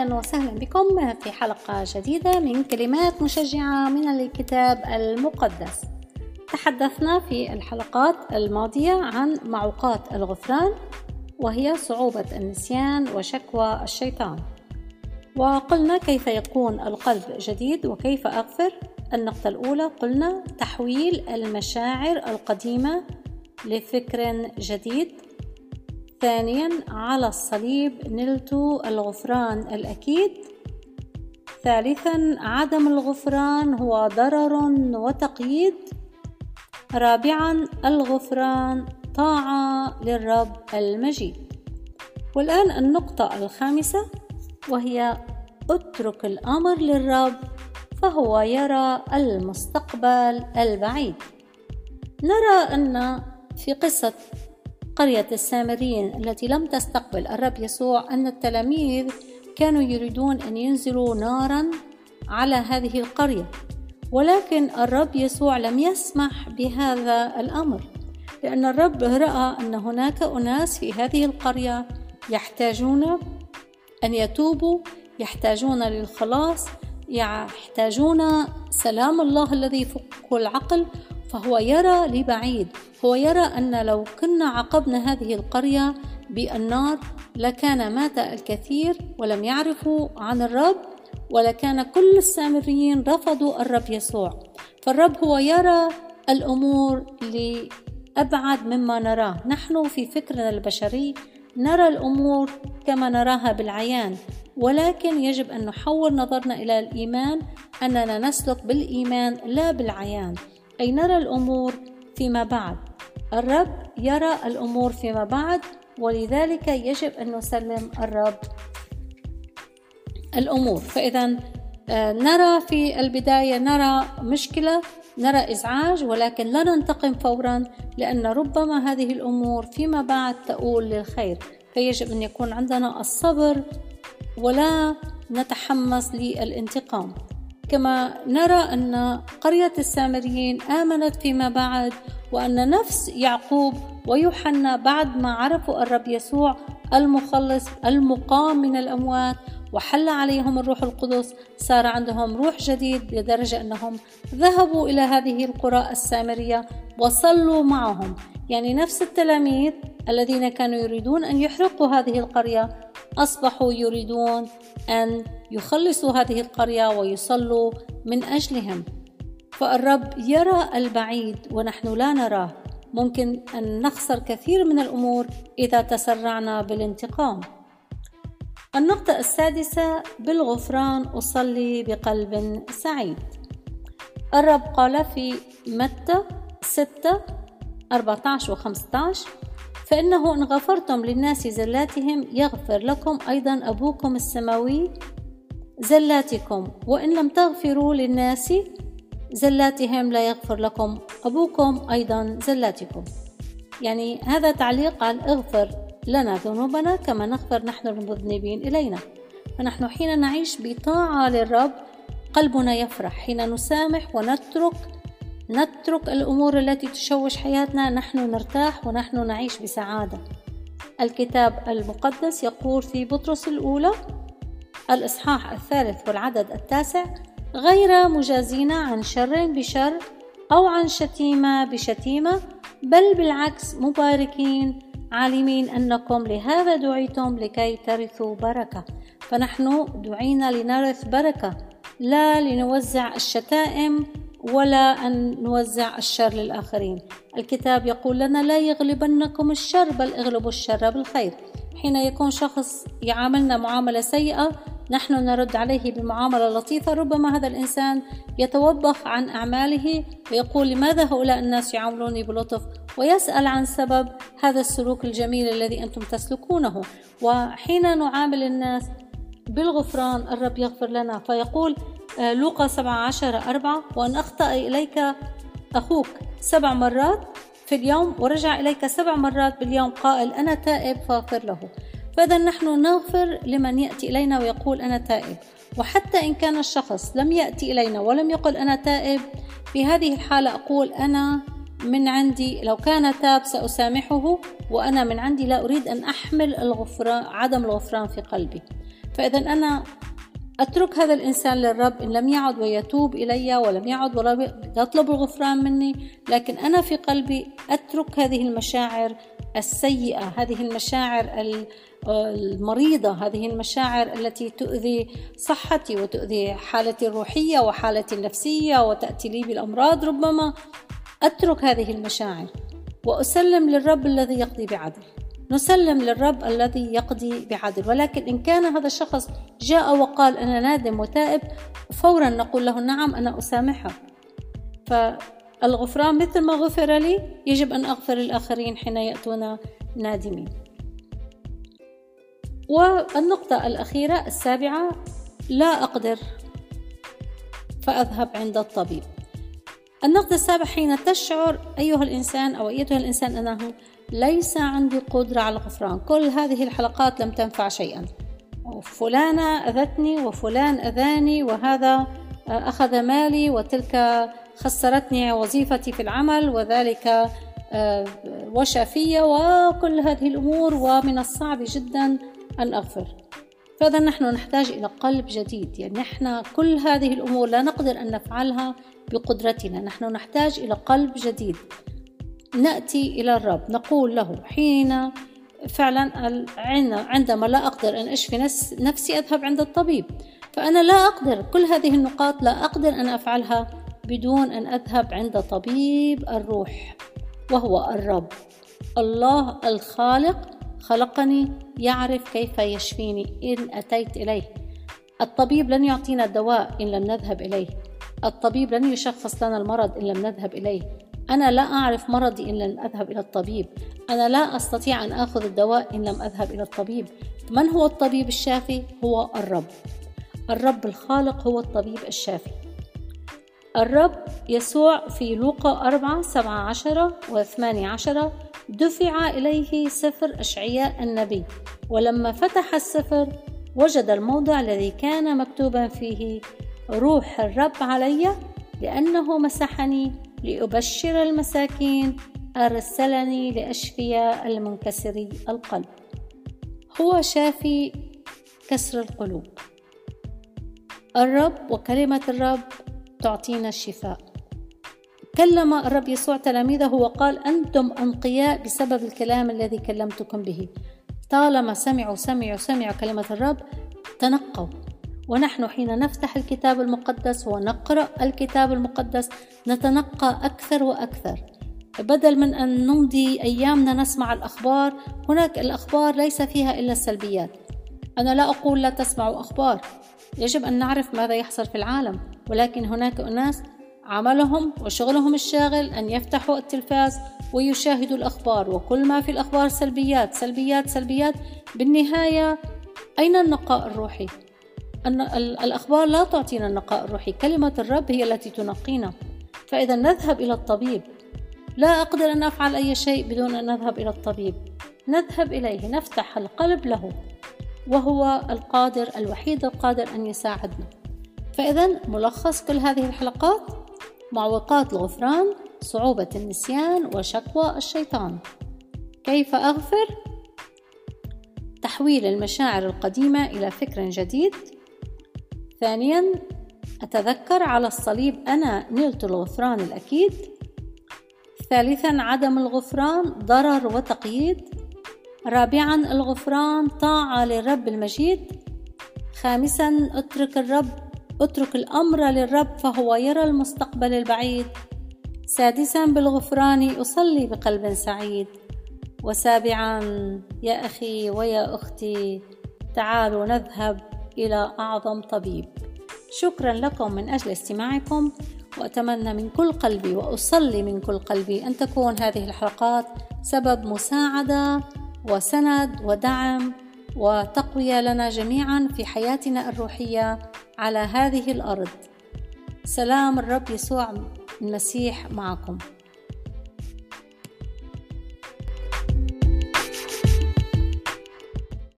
أهلا وسهلا بكم في حلقة جديدة من كلمات مشجعة من الكتاب المقدس. تحدثنا في الحلقات الماضية عن معوقات الغفران وهي صعوبة النسيان وشكوى الشيطان. وقلنا كيف يكون القلب جديد وكيف أغفر؟ النقطة الأولى قلنا تحويل المشاعر القديمة لفكر جديد. ثانيا على الصليب نلت الغفران الأكيد. ثالثا عدم الغفران هو ضرر وتقييد. رابعا الغفران طاعة للرب المجيد. والآن النقطة الخامسة وهي اترك الأمر للرب فهو يرى المستقبل البعيد. نرى أن في قصة قرية السامريين التي لم تستقبل الرب يسوع أن التلاميذ كانوا يريدون أن ينزلوا نارا على هذه القرية. ولكن الرب يسوع لم يسمح بهذا الأمر لأن الرب رأى أن هناك أناس في هذه القرية يحتاجون أن يتوبوا يحتاجون للخلاص يحتاجون سلام الله الذي فوق العقل فهو يرى لبعيد هو يرى أن لو كنا عاقبنا هذه القرية بالنار لكان مات الكثير ولم يعرفوا عن الرب ولكان كل السامريين رفضوا الرب يسوع. فالرب هو يرى الأمور لأبعد مما نراه. نحن في فكرنا البشري نرى الأمور كما نراها بالعيان ولكن يجب أن نحول نظرنا إلى الإيمان أننا نسلك بالإيمان لا بالعيان. أي نرى الأمور فيما بعد. الرب يرى الأمور فيما بعد ولذلك يجب أن نسلم الرب الأمور. فإذا آه، نرى في البداية نرى مشكلة نرى إزعاج ولكن لا ننتقم فورا لأن ربما هذه الأمور فيما بعد تؤول للخير. فيجب أن يكون عندنا الصبر ولا نتحمس للانتقام. كما نرى أن قرية السامريين آمنت فيما بعد وأن نفس يعقوب ويوحنا بعد ما عرفوا الرب يسوع المخلص المقام من الأموات وحل عليهم الروح القدس صار عندهم روح جديد لدرجة أنهم ذهبوا إلى هذه القرى السامرية وصلوا معهم. يعني نفس التلاميذ الذين كانوا يريدون أن يحرقوا هذه القرية أصبحوا يريدون أن يخلصوا هذه القرية ويصلوا من أجلهم. فالرب يرى البعيد ونحن لا نراه. ممكن أن نخسر كثير من الأمور إذا تسرعنا بالانتقام. النقطة السادسة بالغفران أصلي بقلب سعيد. الرب قال في متى 6 14 و 15 فإنه إن غفرتم للناس زلاتهم يغفر لكم أيضا أبوكم السماوي زلاتكم. وإن لم تغفروا للناس زلاتهم لا يغفر لكم أبوكم أيضا زلاتكم. يعني هذا تعليق على اغفر لنا ذنوبنا كما نغفر نحن المذنبين إلينا. فنحن حين نعيش بطاعة للرب قلبنا يفرح. حين نسامح ونترك نترك الأمور التي تشوش حياتنا نحن نرتاح ونحن نعيش بسعادة. الكتاب المقدس يقول في بطرس الأولى الإصحاح الثالث والعدد التاسع غير مجازين عن شر بشر أو عن شتيمة بشتيمة بل بالعكس مباركين عالمين أنكم لهذا دعيتم لكي ترثوا بركة. فنحن دعينا لنرث بركة لا لنوزع الشتائم ولا أن نوزع الشر للآخرين. الكتاب يقول لنا لا يغلبنكم الشر بل اغلبوا الشر بالخير. حين يكون شخص يعاملنا معاملة سيئة نحن نرد عليه بمعاملة لطيفة. ربما هذا الإنسان يتوبخ عن أعماله ويقول لماذا هؤلاء الناس يعاملوني بلطف؟ ويسأل عن سبب هذا السلوك الجميل الذي أنتم تسلكونه. وحين نعامل الناس بالغفران الرب يغفر لنا. فيقول لوقا 17 أربعة وأن أخطأ إليك أخوك سبع مرات في اليوم ورجع إليك سبع مرات باليوم قائل أنا تائب فاغفر له. فإذا نحن نغفر لمن يأتي إلينا ويقول أنا تائب. وحتى إن كان الشخص لم يأتي إلينا ولم يقل أنا تائب في هذه الحالة أقول أنا من عندي لو كان تاب سأسامحه وأنا من عندي لا أريد أن أحمل الغفران عدم الغفران في قلبي. فإذا أنا أترك هذا الإنسان للرب إن لم يعد ويتوب إلي ولم يعد ولا يطلب الغفران مني لكن أنا في قلبي أترك هذه المشاعر السيئة هذه المشاعر المريضة هذه المشاعر التي تؤذي صحتي وتؤذي حالتي الروحية وحالتي النفسية وتأتي لي بالأمراض ربما. أترك هذه المشاعر وأسلم للرب الذي يقضي بعدل. نسلم للرب الذي يقضي بعدل. ولكن إن كان هذا الشخص جاء وقال أنا نادم وتائب فورا نقول له نعم أنا أسامحك فالغفران مثل ما غفر لي يجب أن أغفر الآخرين حين يأتون نادمين. والنقطة الأخيرة السابعة لا أقدر فأذهب عند الطبيب. النقطة السابعة حين تشعر أيها الإنسان أو أيتها الإنسان أنه ليس عندي قدرة على الغفران. كل هذه الحلقات لم تنفع شيئا. فلانة أذتني وفلان أذاني وهذا أخذ مالي وتلك خسرتني وظيفتي في العمل وذلك آه، وشى في وكل هذه الأمور ومن الصعب جدا أن أغفر. فإذا نحن نحتاج إلى قلب جديد. يعني نحن كل هذه الأمور لا نقدر أن نفعلها بقدرتنا. نحن نحتاج إلى قلب جديد. نأتي إلى الرب. نقول له حين فعلا عندما لا أقدر أن أشفي نفسي أذهب عند الطبيب. فأنا لا أقدر. كل هذه النقاط لا أقدر أن أفعلها بدون أن أذهب عند طبيب الروح وهو الرب. الله الخالق خلقني يعرف كيف يشفيني. إن أتيت إليه. الطبيب لن يعطينا دواء إن لم نذهب إليه. الطبيب لن يشخص لنا المرض إن لم نذهب إليه. أنا لا أعرف مرضي إن لم أذهب إلى الطبيب. أنا لا أستطيع أن آخذ الدواء إن لم أذهب إلى الطبيب. من هو الطبيب الشافي؟ هو الرب. الرب الخالق هو الطبيب الشافي. الرب يسوع في لوقا أربعة سبعة عشرة وثمانية عشرة دفع إليه سفر أشعياء النبي. ولما فتح السفر وجد الموضع الذي كان مكتوبا فيه روح الرب علي لأنه مسحني لأبشر المساكين أرسلني لأشفي المنكسري القلب. هو شافي كسر القلوب. الرب وكلمة الرب تعطينا الشفاء. كلم الرب يسوع تلاميذه وقال أنتم أنقياء بسبب الكلام الذي كلمتكم به. طالما سمعوا سمعوا سمعوا كلمة الرب تنقوا. ونحن حين نفتح الكتاب المقدس ونقرأ الكتاب المقدس نتنقى أكثر وأكثر. بدل من أن نمضي أيامنا نسمع الأخبار هناك الأخبار ليس فيها إلا السلبيات. أنا لا أقول لا تسمعوا أخبار. يجب أن نعرف ماذا يحصل في العالم ولكن هناك أناس عملهم وشغلهم الشاغل أن يفتحوا التلفاز ويشاهدوا الأخبار وكل ما في الأخبار سلبيات سلبيات سلبيات. بالنهاية أين النقاء الروحي؟ أن الأخبار لا تعطينا النقاء الروحي. كلمة الرب هي التي تنقينا. فإذا نذهب إلى الطبيب. لا أقدر أن أفعل أي شيء بدون أن نذهب إلى الطبيب. نذهب إليه نفتح القلب له. وهو القادر الوحيد القادر أن يساعدنا. فإذا ملخص كل هذه الحلقات معوقات الغفران صعوبة النسيان وشكوى الشيطان. كيف أغفر؟ تحويل المشاعر القديمة إلى فكر جديد. ثانيا أتذكر على الصليب أنا نلت الغفران الأكيد. ثالثا عدم الغفران ضرر وتقييد. رابعا الغفران طاعة للرب المجيد. خامسا اترك الرب اترك الأمر للرب فهو يرى المستقبل البعيد. سادسا بالغفران أصلي بقلب سعيد. وسابعا يا أخي ويا أختي تعالوا نذهب إلى أعظم طبيب. شكرا لكم من أجل استماعكم وأتمنى من كل قلبي وأصلي من كل قلبي أن تكون هذه الحلقات سبب مساعدة وسند ودعم وتقوية لنا جميعا في حياتنا الروحية على هذه الأرض. سلام الرب يسوع المسيح معكم.